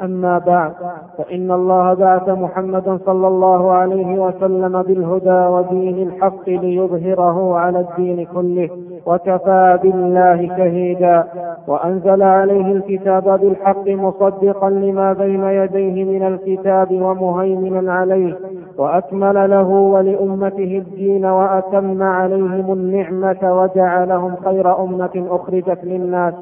أما بعد فإن الله بعث محمدا صلى الله عليه وسلم بالهدى ودين الحق ليظهره على الدين كله وكفى بالله شهيدا وأنزل عليه الكتاب بالحق مصدقا لما بين يديه من الكتاب ومهيمنا عليه وأكمل له ولأمته الدين وأتم عليهم النعمة وجعلهم خير أمة أخرجت للناس.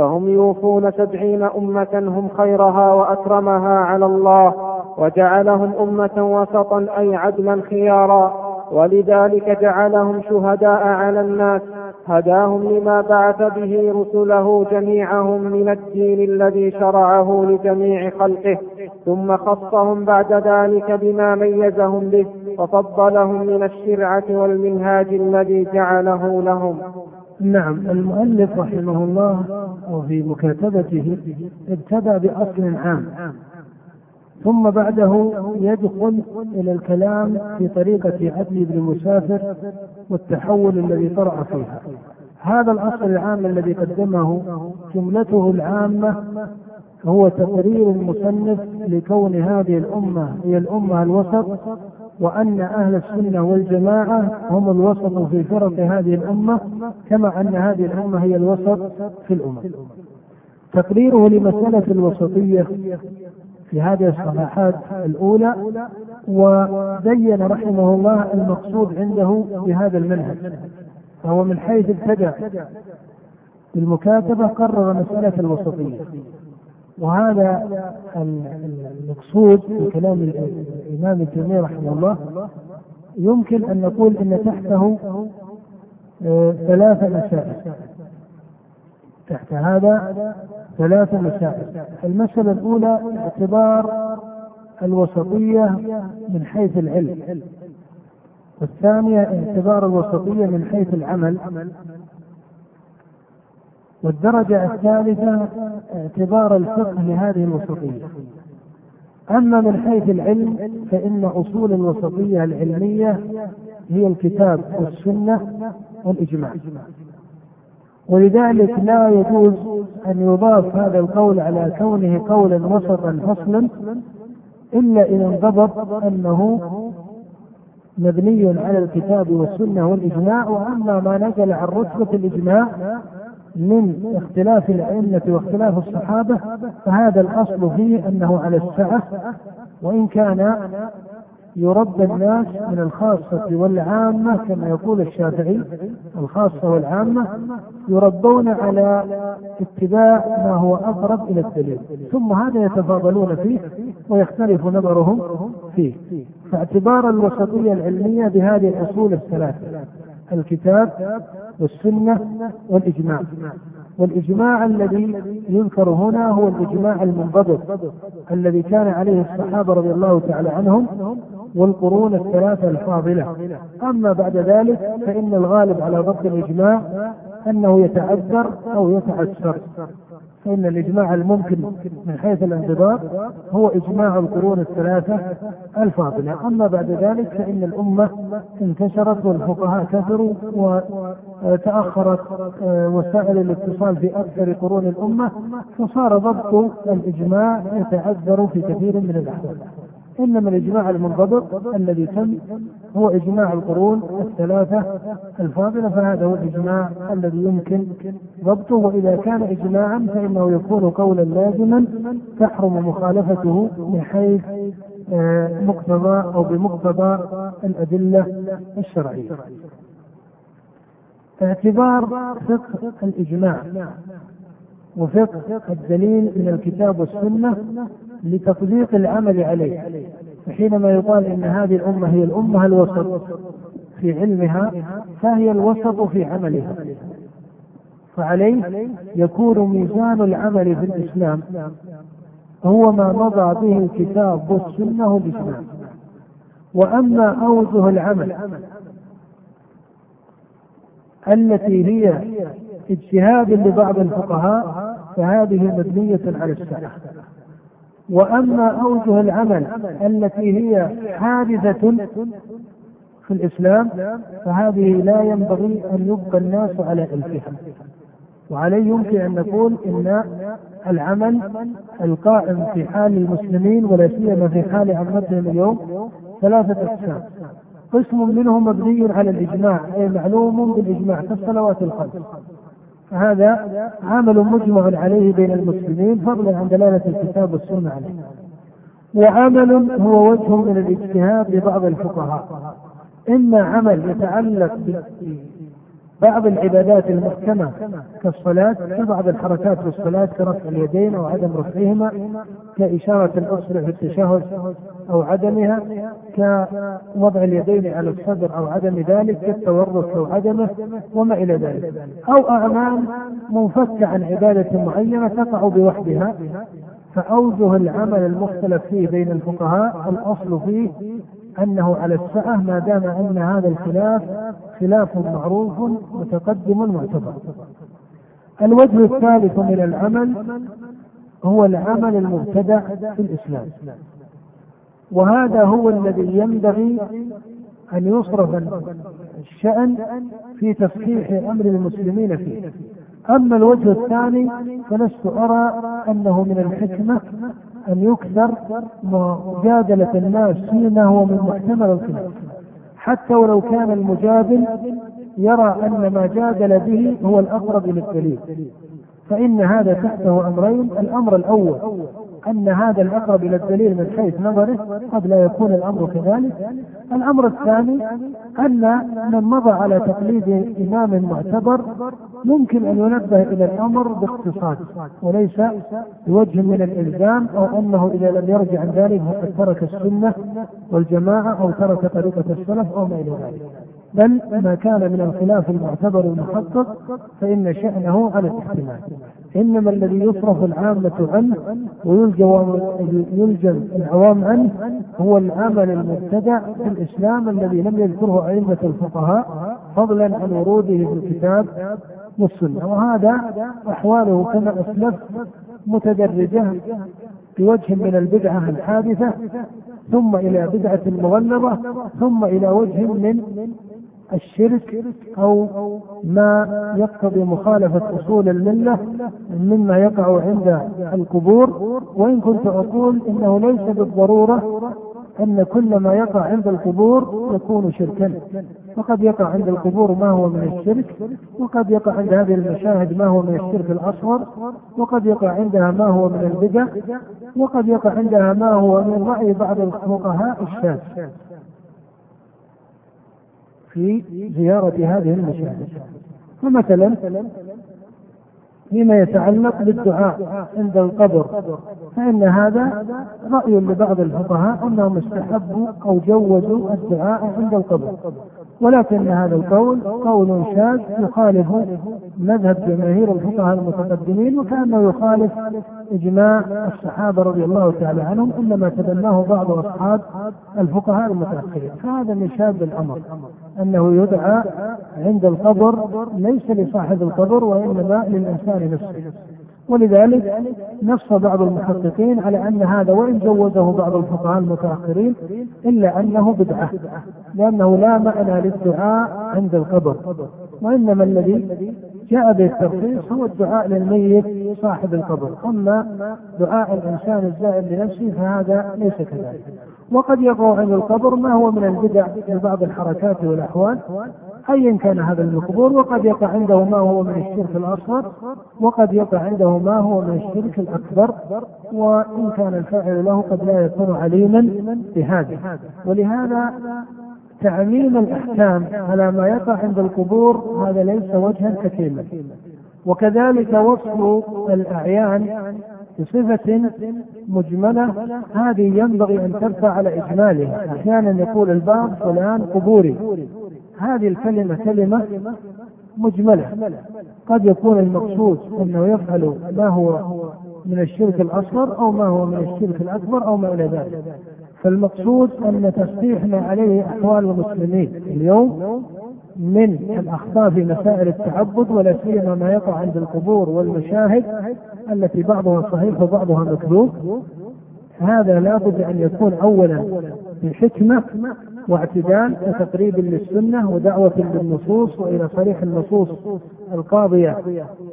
فهم يوفون سبعين أمة هم خيرها وأكرمها على الله وجعلهم أمة وسطا أي عدلا خيارا. ولذلك جعلهم شهداء على الناس هداهم لما بعث به رسله جميعهم من الدين الذي شرعه لجميع خلقه. ثم خصهم بعد ذلك بما ميزهم به وفضلهم من الشرعة والمنهاج الذي جعله لهم. نعم المؤلف رحمه الله وفي مكاتبته ابتدى بأصل عام ثم بعده يدخل إلى الكلام في طريقة عدل بن مسافر والتحول الذي طرأ فيها. هذا الأصل العام الذي قدمه جملته العامة هو تقرير المصنف لكون هذه الأمة هي الأمة الوسط وأن أهل السنة والجماعة هم الوسط في فرق هذه الأمة كما أن هذه الأمة هي الوسط في الأمم. تقريره لمسألة الوسطية في هذه الصفحات الأولى وبين رحمه الله المقصود عنده بهذا المنهج فهو من حيث ابتدأ. بالمكاتبة قرر مسألة الوسطية. وهذا المقصود في كلام الإمام التيمية رحمه الله. يمكن أن نقول أن تحته آه، ثلاث مسائل. تحت هذا ثلاث مسائل. المسألة الأولى اعتبار الوسطية من حيث العلم. والثانية اعتبار الوسطية من حيث العمل. والدرجة الثالثة اعتبار الفقه لهذه الوسطية. أما من حيث العلم فإن أصول الوسطية العلمية هي الكتاب والسنة والإجماع. ولذلك لا يجوز أن يضاف هذا القول على كونه قولا وسطا فصلا إلا إذا انضبط أنه مبني على الكتاب والسنة والإجماع وأما ما نزل عن رتبة الإجماع من اختلاف الأئمة واختلاف الصحابة فهذا الأصل فيه أنه على السعة وإن كان يربى الناس من الخاصة والعامة كما يقول الشافعي الخاصة والعامة يربون على اتباع ما هو أقرب إلى الدليل. ثم هذا يتفاضلون فيه ويختلف نظرهم فيه. فاعتبار الوسطية العلمية بهذه الأصول الثلاثة. الكتاب والسنة والإجماع. والإجماع الذي يذكر هنا هو الإجماع المنضبط الذي كان عليه الصحابة رضي الله تعالى عنهم والقرون الثلاثة الفاضلة. أما بعد ذلك فإن الغالب على ضبط الإجماع أنه يتعذر أو يتعسر. فإن الإجماع الممكن من حيث الانضباط هو إجماع القرون الثلاثة الفاضلة. أما بعد ذلك فإن الأمة انتشرت والفقهاء كثروا وتأخرت آه، وسائل الاتصال في أكثر قرون الأمة فصار ضبط الإجماع يتعذر في كثير من الأحوال. إنما الإجماع المنضبط الذي تم هو إجماع القرون الثلاثة الفاضلة فهذا هو الإجماع الذي يمكن ضبطه وإذا كان إجماعا فإنه يكون قولا لازما تحرم مخالفته من حيث آه، مقتضى أو بمقتضى الأدلة الشرعية. اعتبار فقه الإجماع وفقه الدليل من الكتاب والسنة لتطبيق العمل عليه فحينما يقال إن هذه الأمة هي الأمة الوسط في علمها فهي الوسط في عملها. فعليه يكون ميزان العمل في الإسلام هو ما مضى به الكتاب والسنة والاجماع وأما أوجه العمل التي هي اجتهاد لبعض الفقهاء فهذه مبنية على السعة وأما أوجه العمل التي هي حادثة في الإسلام فهذه لا ينبغي أن يبقى الناس على ألفها. وعليه يمكن أن نقول إن العمل القائم في حال المسلمين ولا سيما في حال عمتهم اليوم ثلاثة أقسام. قسم منه مبني على الإجماع أي معلوم بالإجماع كالصلوات الخمس. هذا عمل مجمع عليه بين المسلمين فضلا عن دلالة الكتاب والسنة عليه. وعمل هو وجه من الاجتهاد لبعض الفقهاء. إما عمل يتعلق بعض العبادات المحكمة كالصلاة كبعض الحركات في الصلاة كرفع اليدين أو عدم رفعهما كإشارة الأصبع في التشهد أو عدمها كوضع اليدين على الصدر أو عدم ذلك كالتورط أو عدمه وما إلى ذلك. أو أعمال منفكة عن عبادة معينة تقع بوحدها فأوجه العمل المختلف فيه بين الفقهاء الأصل فيه أنه على السعة ما دام أن هذا الخلاف خلاف معروف متقدم معتبر. الوجه الثالث من العمل هو العمل المبتدع في الإسلام. وهذا هو الذي ينبغي أن يصرف الشأن في تصحيح أمر المسلمين فيه. أما الوجه الثاني فلست أرى أنه من الحكمة أن يكثر مجادلة الناس فيما هو من محتمل الخلاف حتى ولو كان المجادل يرى أن ما جادل به هو الأقرب للدليل فإن هذا تحته أمرين. الأمر الأول أن هذا الأقرب إلى الدليل من حيث نظره قد لا يكون الأمر كذلك. الأمر الثاني أن من مضى على تقليد إمام معتبر ممكن أن ينبه إلى الأمر باقتصاد وليس بوجه من الإلزام أو أنه إذا لم يرجع عن ذلك فقد ترك السنة والجماعة أو ترك طريقة السلف أو ما إلى ذلك. بل ما كان من الخلاف المعتبر المحقق فإن شأنه على الاحتمال. إنما الذي يصرف العامة عنه ويلجم العوام عنه هو العمل المبتدع في الإسلام الذي لم يذكره أئمة الفقهاء فضلا عن وروده في الكتاب والسنة وهذا أحواله كما أسلف متدرجة بوجه من البدعة الحادثة ثم إلى بدعة مغلظة ثم إلى وجه من الشرك أو ما يقتضي مخالفة أصول الملة مما يقع عند القبور. وإن كنت أقول إنه ليس بالضرورة أن كل ما يقع عند القبور يكون شركا. وقد يقع عند القبور ما هو من الشرك وقد يقع عند هذه المشاهد ما هو من الشرك الأصغر وقد يقع عندها ما هو من البدع وقد يقع عندها ما هو من رأي بعض الفقهاء الشاذ في زيارة هذه المشاهد. فمثلا فيما يتعلق بالدعاء عند القبر. فإن هذا رأي لبعض الفقهاء أنهم استحبوا أو جوزوا الدعاء عند القبر. ولكن هذا القول قول شاذ يخالف مذهب جماهير الفقهاء المتقدمين وكأنه يخالف إجماع الصحابة رضي الله تعالى عنهم إنما تبناه بعض أصحاب الفقهاء المتأخرين. فهذا من شاذ الأمر أنه يدعى عند القبر ليس لصاحب القبر وإنما للإنسان نفسه. ولذلك نص بعض المحققين على أن هذا وإن جوزه بعض الفقهاء المتأخرين إلا أنه بدعة لأنه لا معنى للدعاء عند القبر وإنما الذي جاء به الترخيص هو الدعاء للميت صاحب القبر. أما دعاء الإنسان الزائر لنفسه فهذا ليس كذلك. وقد يقع عند القبر ما هو من البدع في بعض الحركات والأحوال ايا كان هذا المقبور وقد يقع عنده ما هو من الشرك الأصغر وقد يقع عنده ما هو من الشرك الأكبر وإن كان الفاعل له قد لا يكون عليما بهذا. ولهذا تعميم الأحكام على ما يقع عند القبور هذا ليس وجها حكيما وكذلك وصف الأعيان بصفة مجملة هذه ينبغي أن ترفع على إجمالها. أحيانا يقول البعض فلان قبوري. هذه الكلمة كلمة مجملة. قد يكون المقصود أنه يفعل ما هو من الشرك الأصغر أو ما هو من الشرك الأكبر أو ما إلى ذلك. فالمقصود أن تصحيح ما عليه أحوال المسلمين اليوم من الأخطاء في مسائل التعبد ولا سيما ما يقع عند القبور والمشاهد التي بعضها صحيح وبعضها مكذوب. هذا لابد أن يكون أولا بحكمة واعتدال وتقريب للسنة ودعوة للنصوص وإلى صريح النصوص القاضية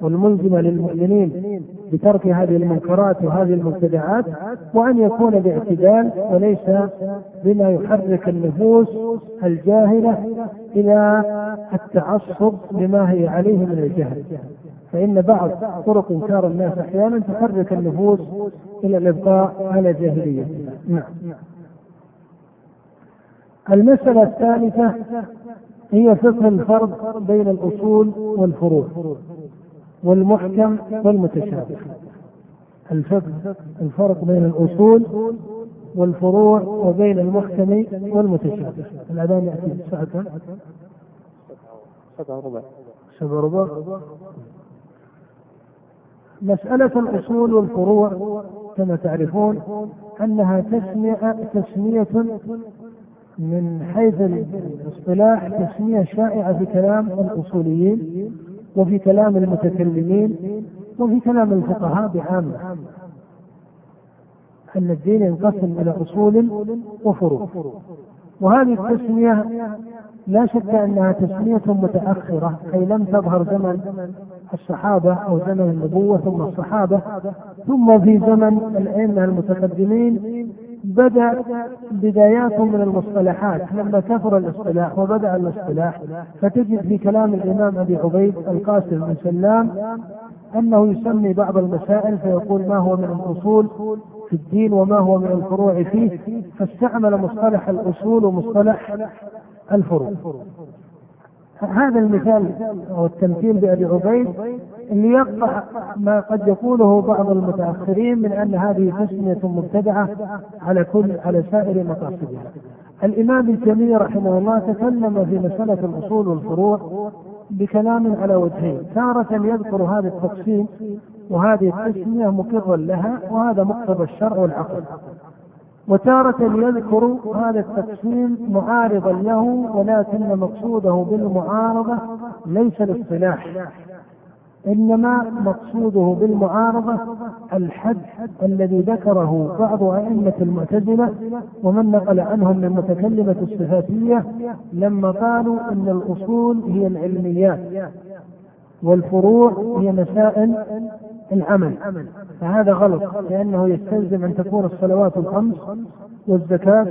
والملزمة للمؤمنين بترك هذه المنكرات وهذه المبتدعات وأن يكون باعتدال وليس بما يحرك النفوس الجاهلة إلى التعصب لما هي عليه من الجهل. فإن بعض طرق إنكار الناس أحيانا تحرك النفوس إلى الإبقاء على جاهلية نعم. المسألة الثالثة هي فقه الفرق بين الأصول والفروع والمحكم والمتشابه. الفقه الفرق بين الأصول والفروع وبين المحكم والمتشابه. الأذان يأتي الساعة كم؟ سبعة ربع سبعة ربع مسألة الأصول والفروع كما تعرفون أنها تسمية تسمية من حيث الاصطلاح تسمية شائعة في كلام الأصوليين وفي كلام المتكلمين وفي كلام الفقهاء بعامة. أن الدين ينقسم إلى أصول وفروع. وهذه التسمية لا شك أنها تسمية متأخرة أي لم تظهر زمن الصحابة أو زمن النبوة ثم الصحابة ثم في زمن الأئمة المتقدمين بدأ بدايات من المصطلحات لما كثر الاصطلاح وبدأ الاصطلاح فتجد في كلام الإمام أبي عبيد القاسم بن سلام أنه يسمي بعض المسائل فيقول ما هو من الأصول في الدين وما هو من الفروع فيه فاستعمل مصطلح الأصول ومصطلح الفروع. هذا المثال أو التمثيل بابي عبيد اللي يقطع ما قد يقوله بعض المتأخرين من أن هذه تسمية مبتدعة على كل على سائر مقاصدها. الإمام تيميه رحمه الله تكلم في مسألة الأصول والفروع بكلام على وجهين، تارة يذكر هذا التقسيم وهذه التسمية مقرا لها وهذا مقتضى الشرع والعقل. وتارة يذكر هذا التقسيم معارضا له ولكن مقصوده بالمعارضة ليس الاصطلاح. إنما مقصوده بالمعارضة الحد الذي ذكره بعض أئمة المعتزلة ومن نقل عنهم من متكلمة الصفاتية لما قالوا إن الأصول هي العلميات والفروع هي مسائل العمل فهذا غلط لأنه يستلزم أن تكون الصلوات الخمس والزكاة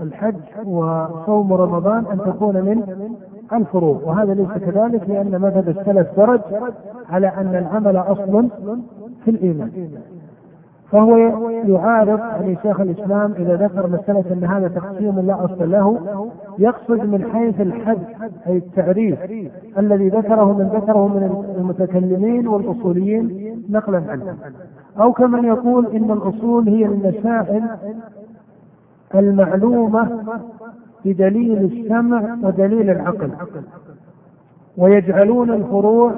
والحج وصوم رمضان أن تكون من الفروع وهذا ليس كذلك لأن مذهب السلف درج على أن العمل أصل في الإيمان. فهو يعارض يعني شيخ الإسلام إذا ذكر مسألة أن هذا تقسيم لا أصل له يقصد من حيث الحد أي التعريف الذي ذكره من ذكره من المتكلمين والأصوليين نقلا عنه. أو كمن يقول إن الأصول هي المسائل المعلومة بدليل السمع ودليل العقل. ويجعلون الفروع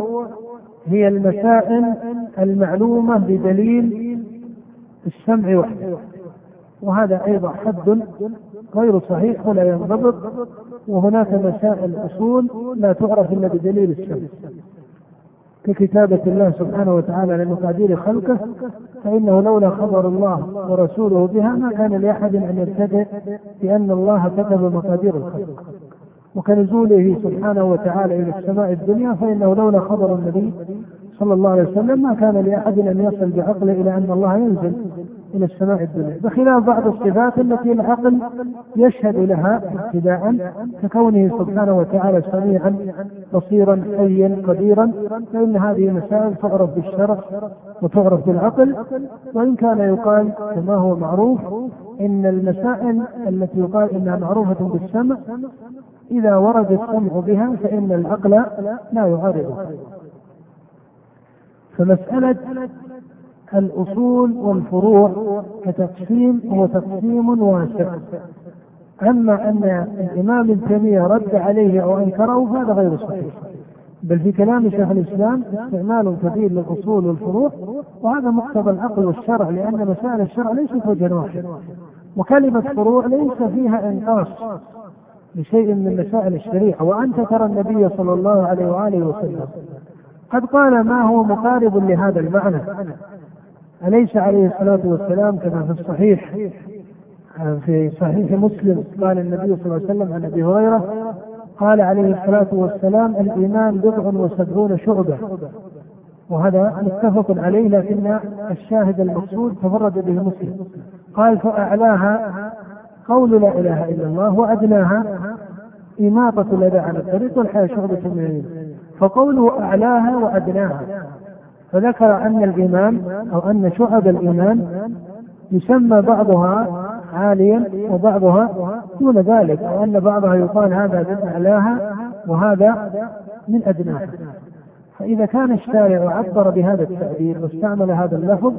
هي المسائل المعلومة بدليل السمع وحده وهذا أيضا حد غير صحيح ولا ينضبط وهناك مسائل أصول لا تعرف إلا بدليل السمع. ككتابة الله سبحانه وتعالى لمقادير خلقه فإنه لولا خبر الله ورسوله بها ما كان لأحد أن يبتدئ بأن الله كتب مقادير الخلق. وكنزوله سبحانه وتعالى إلى السماء الدنيا فإنه لولا خبر النبي صلى الله عليه وسلم ما كان لأحد أن يصل بعقله إلى أن الله ينزل إلى السماء الدنيا. بخلاف بعض الصفات التي العقل يشهد لها ابتداء ككونه سبحانه وتعالى سميعا بصيرا حيا قديرا فإن هذه المسائل تعرف بالشرع وتعرف بالعقل. وإن كان يقال كما هو معروف إن المسائل التي يقال إنها معروفة بالسمع إذا ورد السمع بها فإن العقل لا يعارضها. فمسألة الأصول والفروع كتقسيم هو تقسيم واسع. أما أن الإمام ابن تيمية رد عليه أو أنكره فهذا غير صحيح. بل في كلام شيخ الإسلام استعمال كثير للأصول والفروع وهذا مقتضى العقل والشرع لأن مسائل الشرع ليست وجها واحد وكلمة فروع ليس فيها إنقاص لشيء من مسائل الشريعة. وأنت ترى النبي صلى الله عليه وآله وسلم قد قال ما هو مقارب لهذا المعنى. أليس عليه الصلاة والسلام كما في الصحيح في صحيح مسلم قال النبي صلى الله عليه وسلم عن أبي هريرة قال عليه الصلاة والسلام الإيمان بضع وسبعون شعبة. وهذا متفق عليه لكن الشاهد المقصود تفرد به مسلم. قال فأعلاها قول لا إله إلا الله وأدناها إماطة الأذى عن الطريق والحياة شعبة من الإيمان فقوله أعلاها وأدناها. فذكر أن الإيمان أو أن شعب الإيمان يسمى بعضها عاليا وبعضها دون ذلك أو أن بعضها يقال هذا من أعلاها وهذا من أدناها. فإذا كان الشارع عبر بهذا التعبير واستعمل هذا اللفظ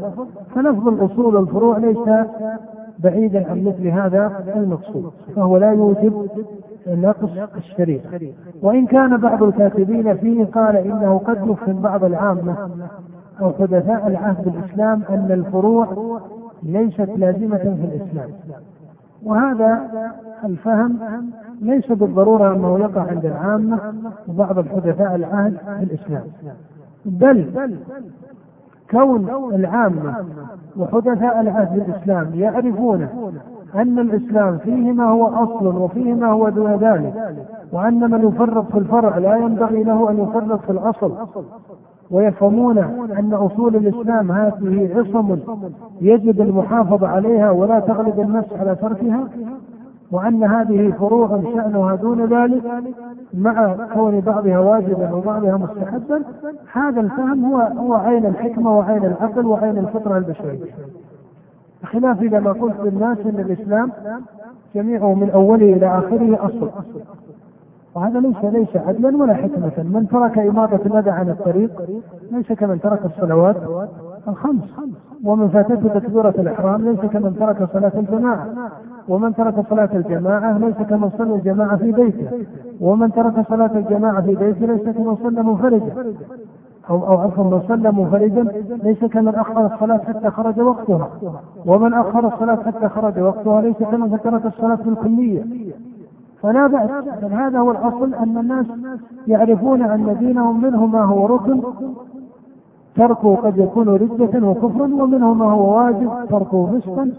فلفظ الأصول والفروع ليس بعيدا عن مثل هذا المقصود فهو لا يوجب نقص الشريعة وإن كان بعض الكاتبين فيه قال إنه قد يفهم بعض العامة أو حدثاء العهد بالإسلام أن الفروع ليست لازمة في الإسلام. وهذا الفهم ليس بالضرورة أنه يقع عند العامة وبعض الحدثاء العهد في الإسلام بل كون العامة وحدثاء العهد الإسلام يعرفون أن الإسلام فيه ما هو أصل وفيه ما هو دون ذلك وأن من يفرط في الفرع لا ينبغي له أن يفرط في الأصل. ويفهمون أن أصول الإسلام هذه عصم يجب المحافظة عليها ولا تغلب النفس على تركها وأن هذه فروع شأنها دون ذلك مع كون بعضها واجبا وبعضها مستحبا. هذا الفهم هو هو عين الحكمة وعين العقل وعين الفطرة البشرية. بخلاف إذا ما قلت للناس أن الإسلام جميعه من أوله إلى آخره أصل. وهذا ليس ليس عدلا ولا حكمة. من ترك إماطة الأذى عن الطريق ليس كمن ترك الصلوات الخمس. ومن فاتته تكبيرة الإحرام ليس كمن ترك صلاة الجماعة. ومن ترك صلاة الجماعة ليس كمن صلى الجماعة في بيته. ومن ترك صلاة الجماعة في بيته ليس كمن صلى منفردا. أو أو عفوا من صلى منفردا ليس كمن أخر الصلاة حتى خرج وقتها. ومن أخر الصلاة حتى خرج وقتها ليس كمن ترك الصلاة بالكلية فلا بأس بل هذا هو الأصل أن الناس يعرفون أن دينهم منه ما هو ركن تركه قد يكون ردة وكفرا ومنه ما هو واجب تركه فسقا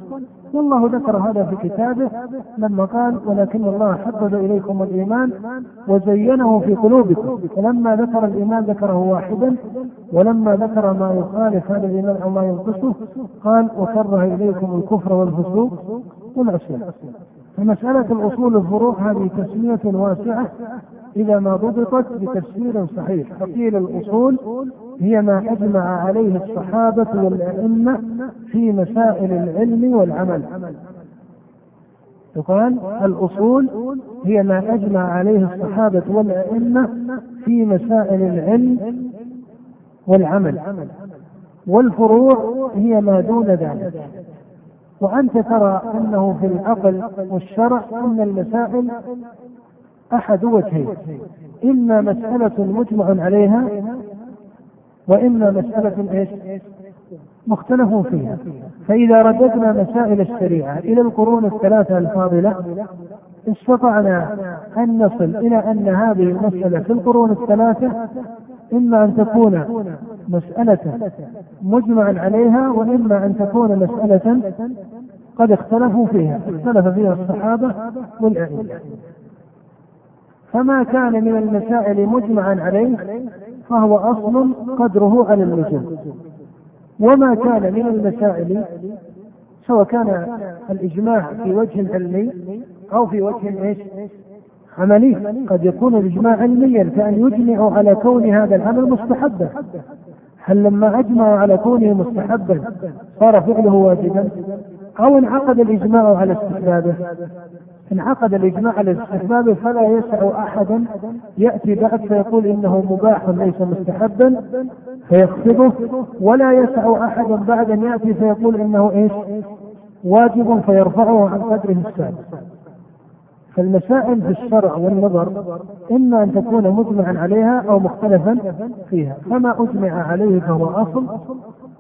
والله ذكر هذا في كتابه لما قال ولكن الله حبب إليكم الإيمان وزينه في قلوبكم. فلما ذكر الإيمان ذكره واحدا ولما ذكر ما يخالف هذا الإيمان أو ما ينقصه قال وكره إليكم الكفر والفسوق والعصيان. فمسألة الأصول الفروع هذه تسمية واسعة إذا ما ضبطت بتفسير صحيح. فقيل الأصول هي ما أجمع عليه الصحابة والأئمة في مسائل العلم والعمل. يقال الأصول هي ما أجمع عليه الصحابة والأئمة في مسائل العلم والعمل. والفروع هي ما دون ذلك. وأنت ترى أنه في العقل والشرع أن المسائل أحد وجهين. إما مسألة مجمع عليها وإما مسألة إيش؟ مختلف فيها فإذا رددنا مسائل الشريعة إلى القرون الثلاثة الفاضلة استطعنا أن نصل إلى أن هذه المسألة في القرون الثلاثة إما أن تكون مسألة مجمع عليها وإما أن تكون مسألة قد اختلفوا فيها اختلف فيها الصحابة والأئمة فما كان من المسائل مجمعا عليه فهو أصل قدره على اللزوم وما كان من المسائل سواء كان الإجماع في وجه علمي أو في وجه إيش؟ عملي. قد يكون الإجماع علميا كأن يجمعوا على كون هذا العمل مستحبا. هل لما أجمعوا على كونه مستحبا صار فعله واجبا؟ أو انعقد الإجماع على استحبابه انعقد الإجماع على استحبابه فلا يسع أحدا يأتي بعد فيقول إنه مباح ليس مستحبا فيخفضه ولا يسع أحدا بعد أن يأتي فيقول إنه إيش؟ واجب فيرفعه عن قدره السابق. فالمسائل في الشرع والنظر إما أن تكون مجمعا عليها أو مختلفا فيها. فما أجمع عليه فهو أصل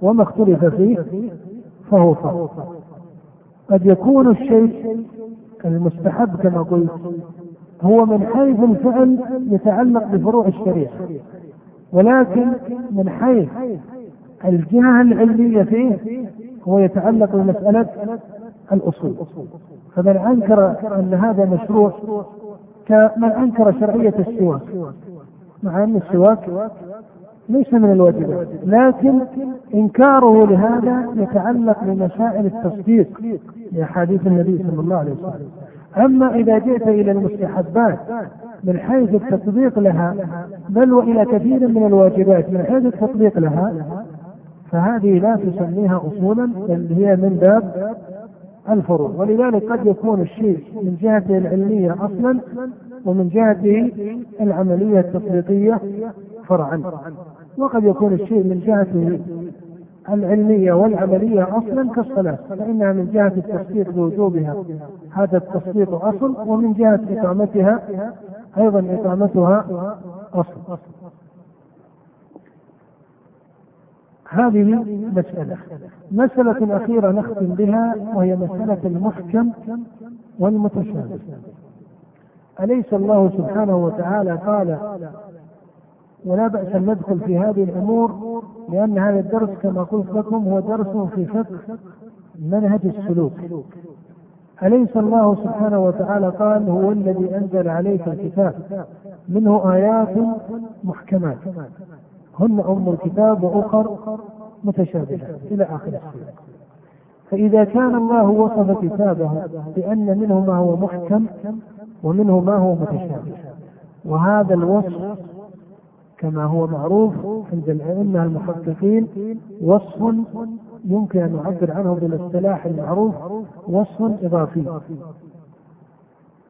وما اختلف فيه فهو فرع قد يكون الشيء المستحب كما قلت هو من حيث الفعل يتعلق بفروع الشريعة. ولكن من حيث الجهة العلمية فيه هو يتعلق بمسألة الأصول. فمن أنكر أن هذا مشروع كمن أنكر شرعية السواك مع أن السواك ليس من الواجبات. لكن إنكاره لهذا يتعلق بمسائل التصديق لأحاديث النبي صلى الله عليه وسلم. أما إذا جئت إلى المستحبات من حيث التطبيق لها بل وإلى كثير من الواجبات من حيث التطبيق لها فهذه لا تسميها أصولا بل هي من باب الفروع. ولذلك قد يكون الشيء من جهته العلمية أصلا ومن جهته العملية التطبيقية فرعا. وقد يكون الشيء من جهته العلمية والعملية أصلا كالصلاة فإنها من جهة التصديق بوجوبها. هذا التصديق أصل ومن جهة إقامتها أيضا إقامتها أصل. هذه مسألة. مسألة أخيرة نختم بها وهي مسألة المحكم والمتشابه. أليس الله سبحانه وتعالى قال ولا بأس أن ندخل في هذه الأمور لأن هذا الدرس كما قلت لكم هو درس في فقه منهج السلوك. أليس الله سبحانه وتعالى قال هو الذي أنزل عليك الكتاب؟ منه آيات محكمات. هن أم الكتاب وأخر متشابهات إلى آخر السورة. فإذا كان الله وصف كتابه بأن منه ما هو محكم ومنه ما هو متشابه وهذا الوصف كما هو معروف عند الأئمة المحققين وصف يمكن أن نعبر عنه بالاصطلاح المعروف وصف إضافي.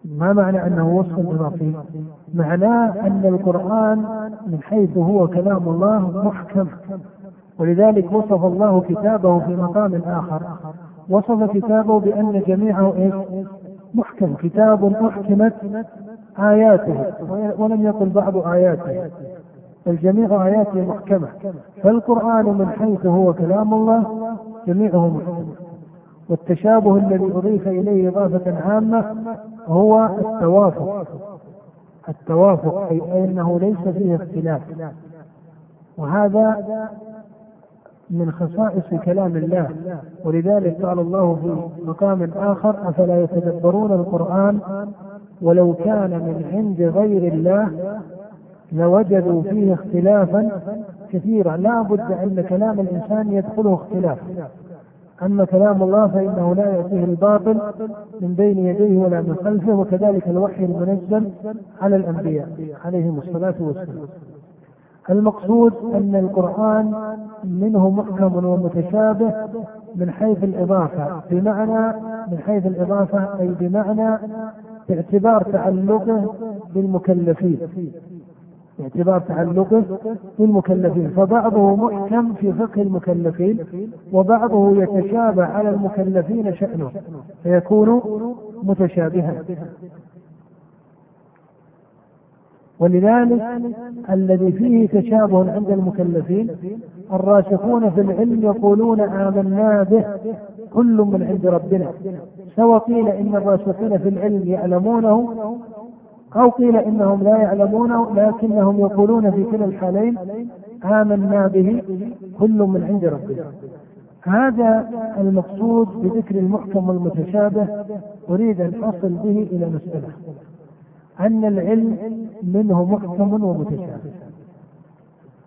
ما معنى أنه وصف إضافي؟ معناه أن القرآن من حيث هو كلام الله محكم. ولذلك وصف الله كتابه في مقام آخر. وصف كتابه بأن جميعه إيش؟ محكم. كتاب أحكمت آياته ولم يقل بعض آياته. الجميع آياته محكمة. فالقرآن من حيث هو كلام الله جميعه محكم. والتشابه الذي أضيف إليه إضافة عامة هو التوافق. التوافق أي أنه ليس فيه اختلاف. وهذا من خصائص كلام الله. ولذلك قال الله في مقام آخر أفلا يتدبرون القرآن ولو كان من عند غير الله؟ لوجدوا فيه اختلافا كثيرا. لا بد أن كلام الإنسان يدخله اختلاف. أما كلام الله فإنه لا يأتيه الباطل من بين يديه ولا من خلفه وكذلك الوحي المنزل على الأنبياء عليهم الصلاة والسلام. المقصود أن القرآن منه محكم ومتشابه من حيث الإضافة. بمعنى من حيث الإضافة أي بمعنى باعتبار تعلقه بالمكلفين. باعتبار تعلقه بالمكلفين فبعضه محكم في فقه المكلفين وبعضه يتشابه على المكلفين شأنه فيكون متشابها. ولذلك الذي فيه تشابه عند المكلفين الراسخون في العلم يقولون آمنا به كل من عند ربنا سواء قيل إن الراسخين في العلم يعلمونه أو قيل إنهم لا يعلمونه لكنهم يقولون في كلا الحالين آمنا به كل من عند ربنا هذا المقصود بذكر المحكم والمتشابه أريد أن أصل به إلى مسألة. أن العلم منه محكم ومتشابه.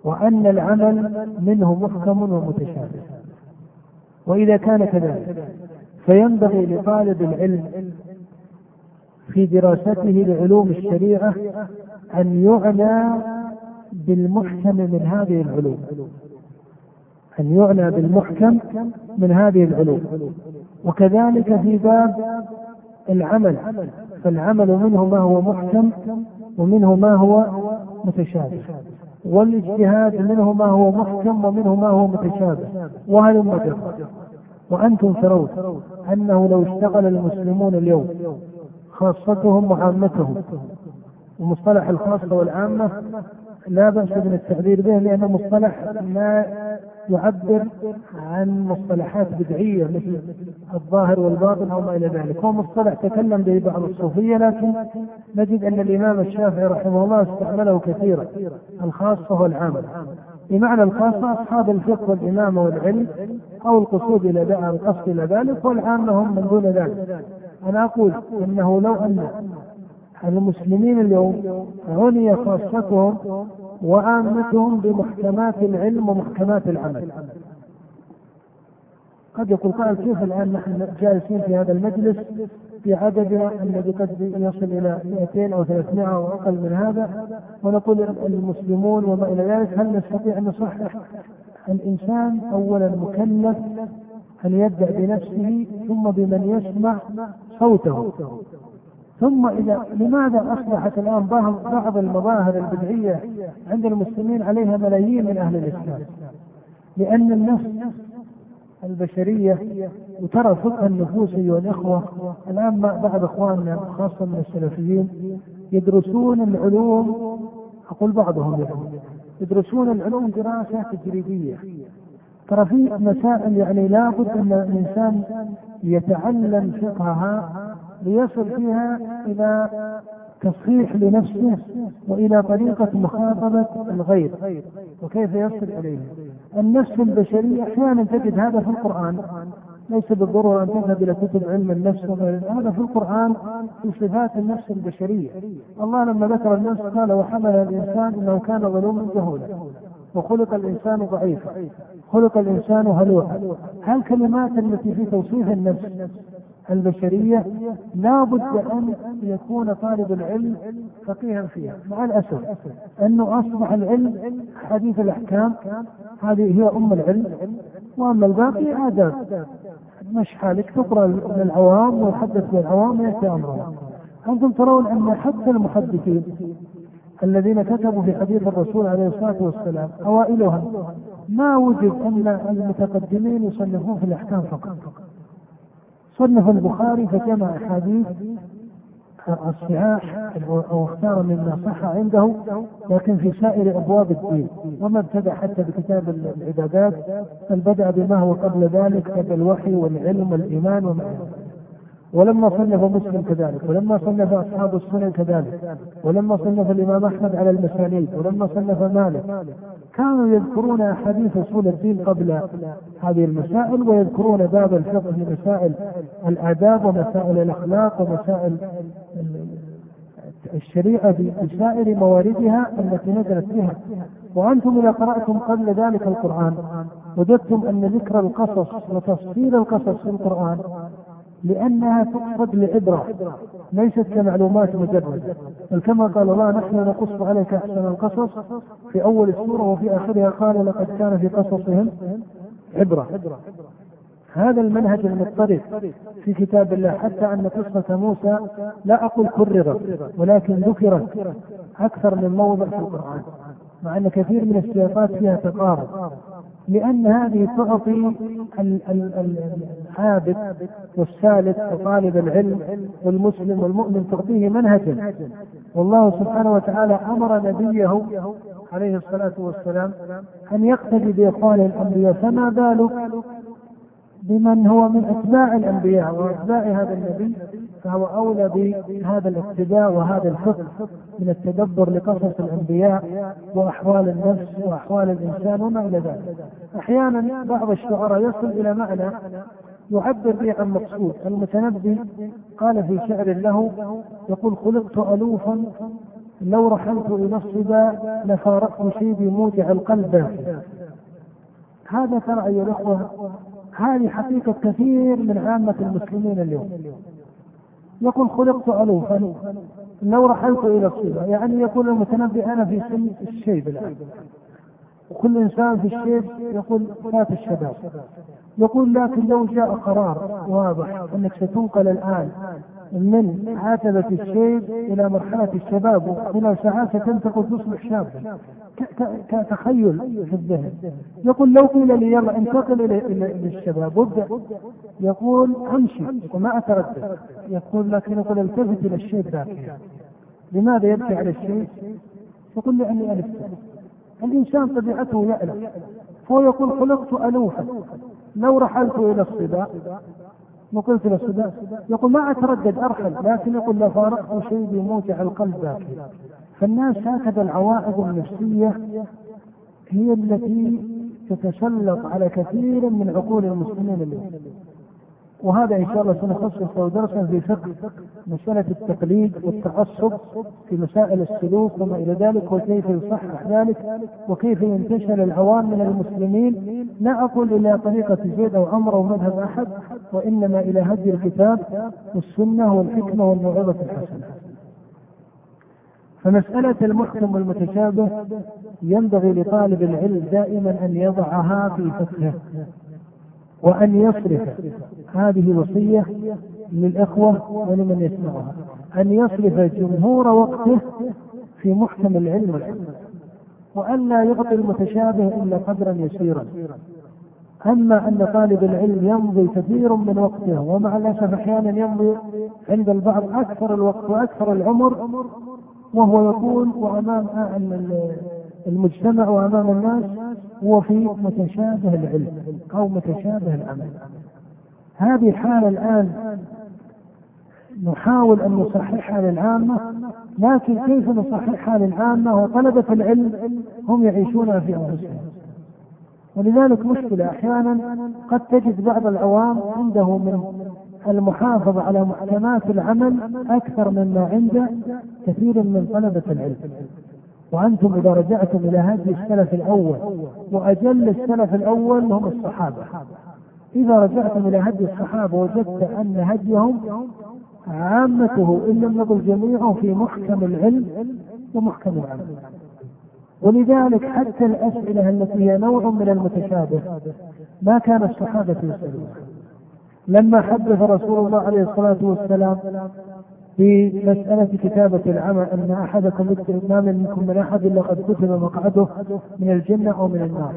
وأن العمل منه محكم ومتشابه. وإذا كان كذلك فينبغي لطالب العلم في دراسته لعلوم الشريعة أن يعنى بالمحكم من هذه العلوم. أن يعنى بالمحكم من هذه العلوم. وكذلك في باب العمل. فالعمل منه ما هو محكم ومنه ما هو متشابه. والاجتهاد منه ما هو محكم ومنه ما هو متشابه. وهل مجرد وأنتم ترون أنه لو اشتغل المسلمون اليوم خاصتهم وعامتهم ومصطلح الخاصة والعامة لا بأس من التعبير به لأنه مصطلح ما يعبر عن مصطلحات بدعية مثل الظاهر والباطن أو ما إلى ذلك. هو مصطلح تكلم به بعض الصوفية لكن نجد أن الإمام الشافعي رحمه الله استعمله كثيرا الخاصة والعامة. بمعنى الخاصة أصحاب الفقه والإمامة والعلم أو القصود إلى القصد إلى ذلك والعامة هم من دون ذلك. أنا أقول أنه لو أن المسلمين اليوم عني خاصتهم وعامتهم بمحكمات العلم ومحكمات العمل. قد يقول قائل كيف الآن نحن جالسين في هذا المجلس في عددنا الذي قد يصل إلى 200 أو 300 أو أقل من هذا ونقول المسلمون وما إلى ذلك هل نستطيع أن نصحح الإنسان اولا مكلف ان يبدا بنفسه ثم بمن يسمع صوته. ثم إذا لماذا أصبحت الآن بعض المظاهر البدعية عند المسلمين عليها ملايين من أهل الإسلام؟ لأن النفس البشرية وترى فقه النفوس أيها الإخوة الآن بعض إخواننا خاصة من السلفيين يدرسون العلوم أقول بعضهم يعني يدرسون العلوم دراسة تجريبية. ترى في مسائل يعني لابد أن الإنسان يتعلم فقهها ليصل فيها إلى تصحيح لنفسه وإلى طريقة مخاطبة الغير وكيف يصل إليه. النفس البشرية أحيانا تجد هذا في القرآن ليس بالضرورة أن تذهب إلى كتب علم النفس هذا في القرآن في صفات النفس البشرية. الله لما ذكر النفس قال وحمل الإنسان إنه كان ظلوما جهولا وخلق الإنسان ضعيفا. خلق الإنسان هلوعا هالكلمات التي في توصيف النفس البشرية لا بد أن يكون طالب العلم فقيها فيها؟ مع الأسف أنه أصبح العلم حديث الأحكام. هذه هي أم العلم. وأما الباقي آداب. مش حالك تقرأ للعوام ويحدث للعوام ويأتي أمرهم. أنتم ترون أن حتى المحدثين الذين كتبوا في حديث الرسول عليه الصلاة والسلام أوائلهم ما وجد أن المتقدمين يصنفون في الأحكام فقط. صنف البخاري فجمع أحاديث الصحاح أو اختار مما صح عنده لكن في سائر أبواب الدين وما ابتدأ حتى بكتاب العبادات بل بدأ بما هو قبل ذلك كالوحي والعلم والإيمان وما ولما صنف مسلم كذلك ولما صنف أصحاب السنن كذلك ولما صنف الإمام أحمد على المسانيد ولما صنف مالك. كانوا يذكرون أحاديث أصول الدين قبل هذه المسائل ويذكرون باب الفقه في مسائل الآداب ومسائل الأخلاق ومسائل الشريعة بسائر مواردها التي نزلت بها وأنتم إذا قرأتم قبل ذلك القرآن وجدتم أن ذكر القصص وتفصيل القصص في القرآن لأنها تقصد لعبرة ليست كمعلومات مجردة بل كما قال الله نحن نقص عليك أحسن القصص في أول السورة وفي آخرها. قال لقد كان في قصصهم عبرة. هذا المنهج المضطرد في كتاب الله. حتى أن قصة موسى لا أقول كررت ولكن ذكرت أكثر من موضع في القرآن مع أن كثير من السياقات فيها تقارب. لأن هذه تعطي العابد والسالك وطالب العلم والمسلم والمؤمن تعطيه منهجا. والله سبحانه وتعالى أمر نبيه عليه الصلاة والسلام أن يقتدي بإخوان الأنبياء فما بالك بمن هو من أتباع الأنبياء وأتباع هذا النبي؟ فهو أولى بهذا الاقتداء وهذا الفقه من التدبر لقصص الأنبياء وأحوال النفس وأحوال الإنسان وما إلى ذلك. أحيانا بعض الشعراء يصل إلى معنى يعبر به عن مقصود، المتنبي قال في شعر له يقول خلقت ألوفا لو رحلت إلى الصبا لفارقت شيبي موجع القلب. هذا ترى أيها الأخوة هذه حقيقة كثير من عامة المسلمين اليوم. يقول خلقت ألوفا لو رحلت إلى الصبا يعني يقول المتنبي أنا في سن الشيب الآن وكل إنسان في الشيب يقول فات الشباب. يقول لكن لو جاء قرار واضح أنك ستنقل الآن من عتبة الشيب إلى مرحلة الشباب وخلال ساعات ستنتقل تصبح شابا كتخيل في الذهن. يقول لو قيل لي يلا انتقل إلى الشباب وابدأ. يقول أمشي وما أتردد. يقول لكن يقول التفت إلى الشيب باكيا لماذا يبكي على الشيب؟ يقول لأني ألفت الإنسان طبيعته يألف. فهو يقول خلقت ألوفا. لو رحلت إلى الصبا وقلت له يقول ما أتردد ارحل لكن يقول لا فارقت شيء بموجع القلب باكي فالناس هكذا العوائق النفسية هي التي تتسلط على كثير من عقول المسلمين اليوم. وهذا إن شاء الله سنخصص له درسا في فقه مسألة التقليد والتعصب في مسائل السلوك وما إلى ذلك وكيف يصحح ذلك وكيف ينتشل العوام من المسلمين. لا أقول إلى طريقة زيد أو عمرو أو مذهب أحد وإنما إلى هدي الكتاب والسنة والحكمة والموعظة الحسنة. فمسألة المحكم والمتشابه ينبغي لطالب العلم دائما أن يضعها في فقهه. وأن يصرف هذه وصية للإخوة ولمن يسمعها. أن يصرف جمهور وقته في محكم العلم والعلم وأن لا يعطي المتشابه إلا قدرا يسيرا. أما أن طالب العلم يمضي كثير من وقته ومع الأسف أحيانا يمضي عند البعض أكثر الوقت وأكثر العمر وهو يقول وأمام المجتمع وأمام الناس هو في متشابه العلم أو متشابه العمل. هذه حالة الآن نحاول أن نصححها للعامة لكن كيف نصححها للعامة وطلبة العلم هم يعيشونها في أنفسهم. ولذلك مشكلة أحيانا قد تجد بعض العوام عنده من المحافظة على محكمات العمل أكثر مما عند كثير من طلبة العلم. وأنتم إذا رجعتم إلى هدي السلف الأول وأجل السلف الأول هم الصحابة. إذا رجعتم إلى هدي الصحابة وجدت أن هديهم عامته إن لم نقل جميعه في محكم العلم ومحكم العمل. ولذلك حتى الأسئلة التي هي نوع من المتشابه ما كان الصحابة يسألونها لما حدث رسول الله عليه الصلاة والسلام في مسألة كتابة العمل أن أحدكم يكتب ما منكم من أحد إلا قد كتب مقعده من الجنة أو من النار.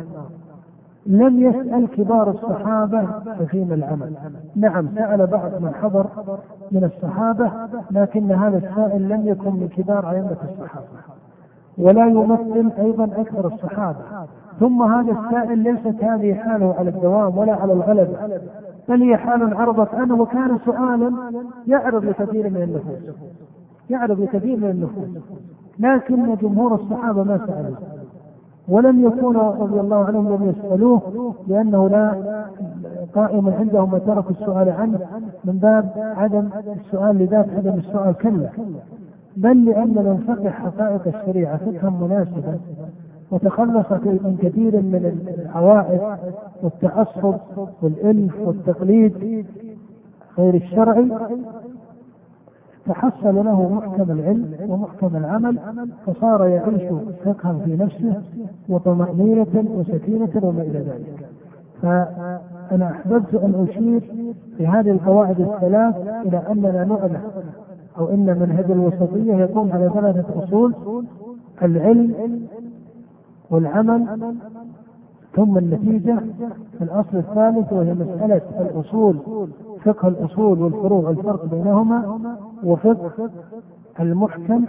لم يسأل كبار الصحابة تقييم العمل. نعم سأل بعض من حضر من الصحابة لكن هذا السائل لم يكن من كبار أئمة الصحابة. ولا يمثل أيضا أكثر الصحابة. ثم هذا السائل ليست هذه حاله على الدوام ولا على الغلبة. بل هي حال عرضت عنه وكان سؤالا؟ يعرض لكثير من النفوس. يعرض لكثير من النفوس. لكن جمهور الصحابة ما سألوه ولم يكونوا رضي الله عنهم لم يسألوه لأنه لا قائم عندهم وتركوا السؤال عنه من باب عدم السؤال لذات عدم السؤال كلا بل لأننا ننفقه حقائق الشريعة فقها مناسبا وتخلص من كثير من العوائد والتعصب والإلف والتقليد غير الشرعي تحصل له محكم العلم ومحكم العمل فصار يعيش فقها في نفسه وطمأنينة وسكينة وما إلى ذلك. فأنا أحببت أن أشير في هذه القواعد الثلاث إلى أننا نعلم أو إن منهج الوسطية يقوم على ثلاثة أصول العلم والعمل ثم النتيجة الأصل الثالث وهي مسألة الأصول فقه الأصول والفروع والفرق بينهما وفقه المحكم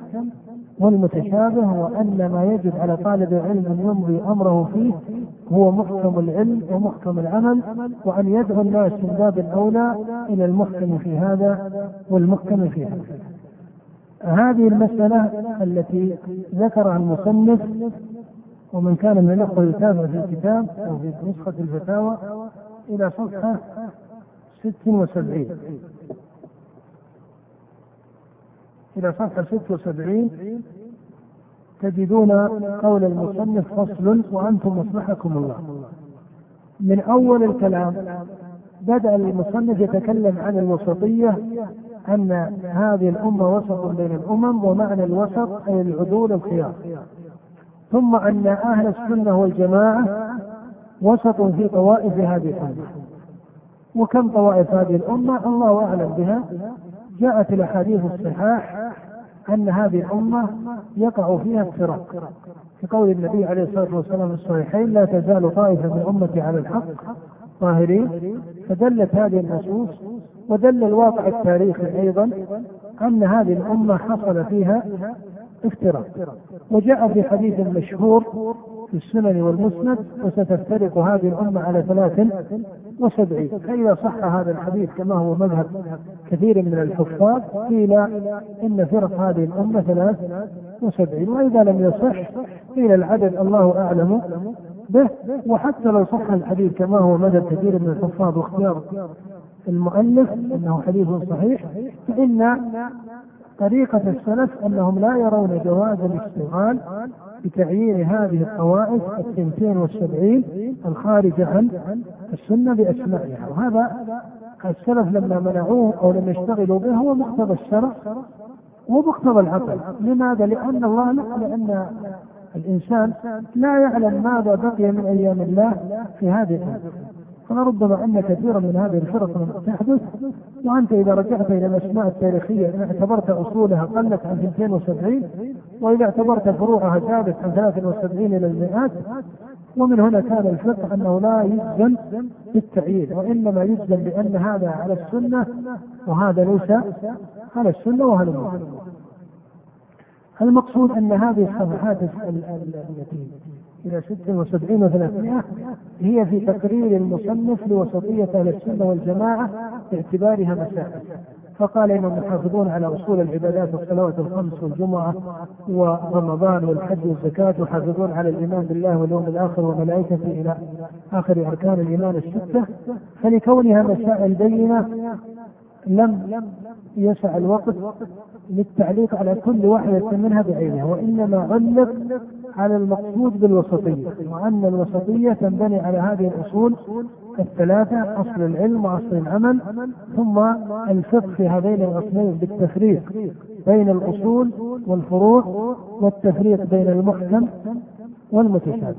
والمتشابه وأن ما يجب على طالب العلم أن يمضي أمره فيه هو محكم العلم ومحكم العمل وأن يدعو الناس من باب الأولى إلى المحكم في هذا والمحكم في هذا. هذه المسألة التي ذكرها المصنف ومن كان من الأخوة يتابع في الكتاب أو في نسخة الفتاوى إلى صفحة 76 إلى صفحة 76 تجدون قول المصنف فصل وأنتم مصلحكم الله. من أول الكلام بدأ المصنف يتكلم عن الوسطية أن هذه الأمة وسط بين الأمم ومعنى الوسط أي العدول الخيار. ثم أن أهل السنة والجماعة وسط في طوائف هذه الأمة. وكم طوائف هذه الأمة؟ الله أعلم بها. جاءت الأحاديث الصحاح أن هذه الأمة يقع فيها افتراق في قول النبي عليه الصلاة والسلام في الصحيحين لا تزال طائفة من أمتي على الحق ظاهرين فدلت هذه النصوص ودل الواقع التاريخي أيضا أن هذه الأمة حصل فيها افتراق. وجاء في حديث مشهور في السنن والمسند وستفترق هذه الأمة على ثلاث وسبعين. فإذا صح هذا الحديث كما هو مذهب كثير من الحفاظ قيل إن فرق هذه الأمة ثلاث وسبعين. وإذا لم يصح قيل العدد الله أعلم به. وحتى لو صح الحديث كما هو مدى كثير من الحفاظ واختيار المؤلف إنه حديث صحيح فإن طريقة السلف أنهم لا يرون جواز الاشتغال بتعيين هذه الطوائف الثنتين والسبعين الخارجة عن السنة بأسمائها. وهذا السلف لما منعوه أو لم يشتغلوا به هو مقتضى الشرع ومقتضى العقل. لماذا؟ لأن الله لأن الإنسان لا يعلم ماذا بقي من أيام الله في هذه الأيام فربما أن كثيرا من هذه الفرق تحدث وأنت إذا رجعت إلى الأسماء التاريخية إن اعتبرت أصولها قلت عن 270 وإذا اعتبرت فروعها زادت عن 73 إلى المئات ومن هنا كان الفقه أنه لا يجزم بالتعيين وإنما يجزم بأن هذا على السنة وهذا ليس على السنة وهذا المقصود أن هذه الصفحات التي إلى 76 و300 هي في تقرير المصنف لوسطية أهل السنة والجماعة باعتبارها مسائل فقال إنهم يحافظون على أصول العبادات والصلوات الخمس والجمعة ورمضان والحج والزكاة ويحافظون على الإيمان بالله واليوم الآخر وملائكته إلى آخر أركان الإيمان الستة. فلكونها مسائل بينة لم يسع الوقت للتعليق على كل واحدة منها بعينها وإنما علق على المقصود بالوسطية وأن الوسطية تنبني على هذه الأصول الثلاثة أصل العلم وأصل العمل ثم الفقه في هذين الأصلين بالتفريق بين الأصول والفروع والتفريق بين المحكم والمتشابه.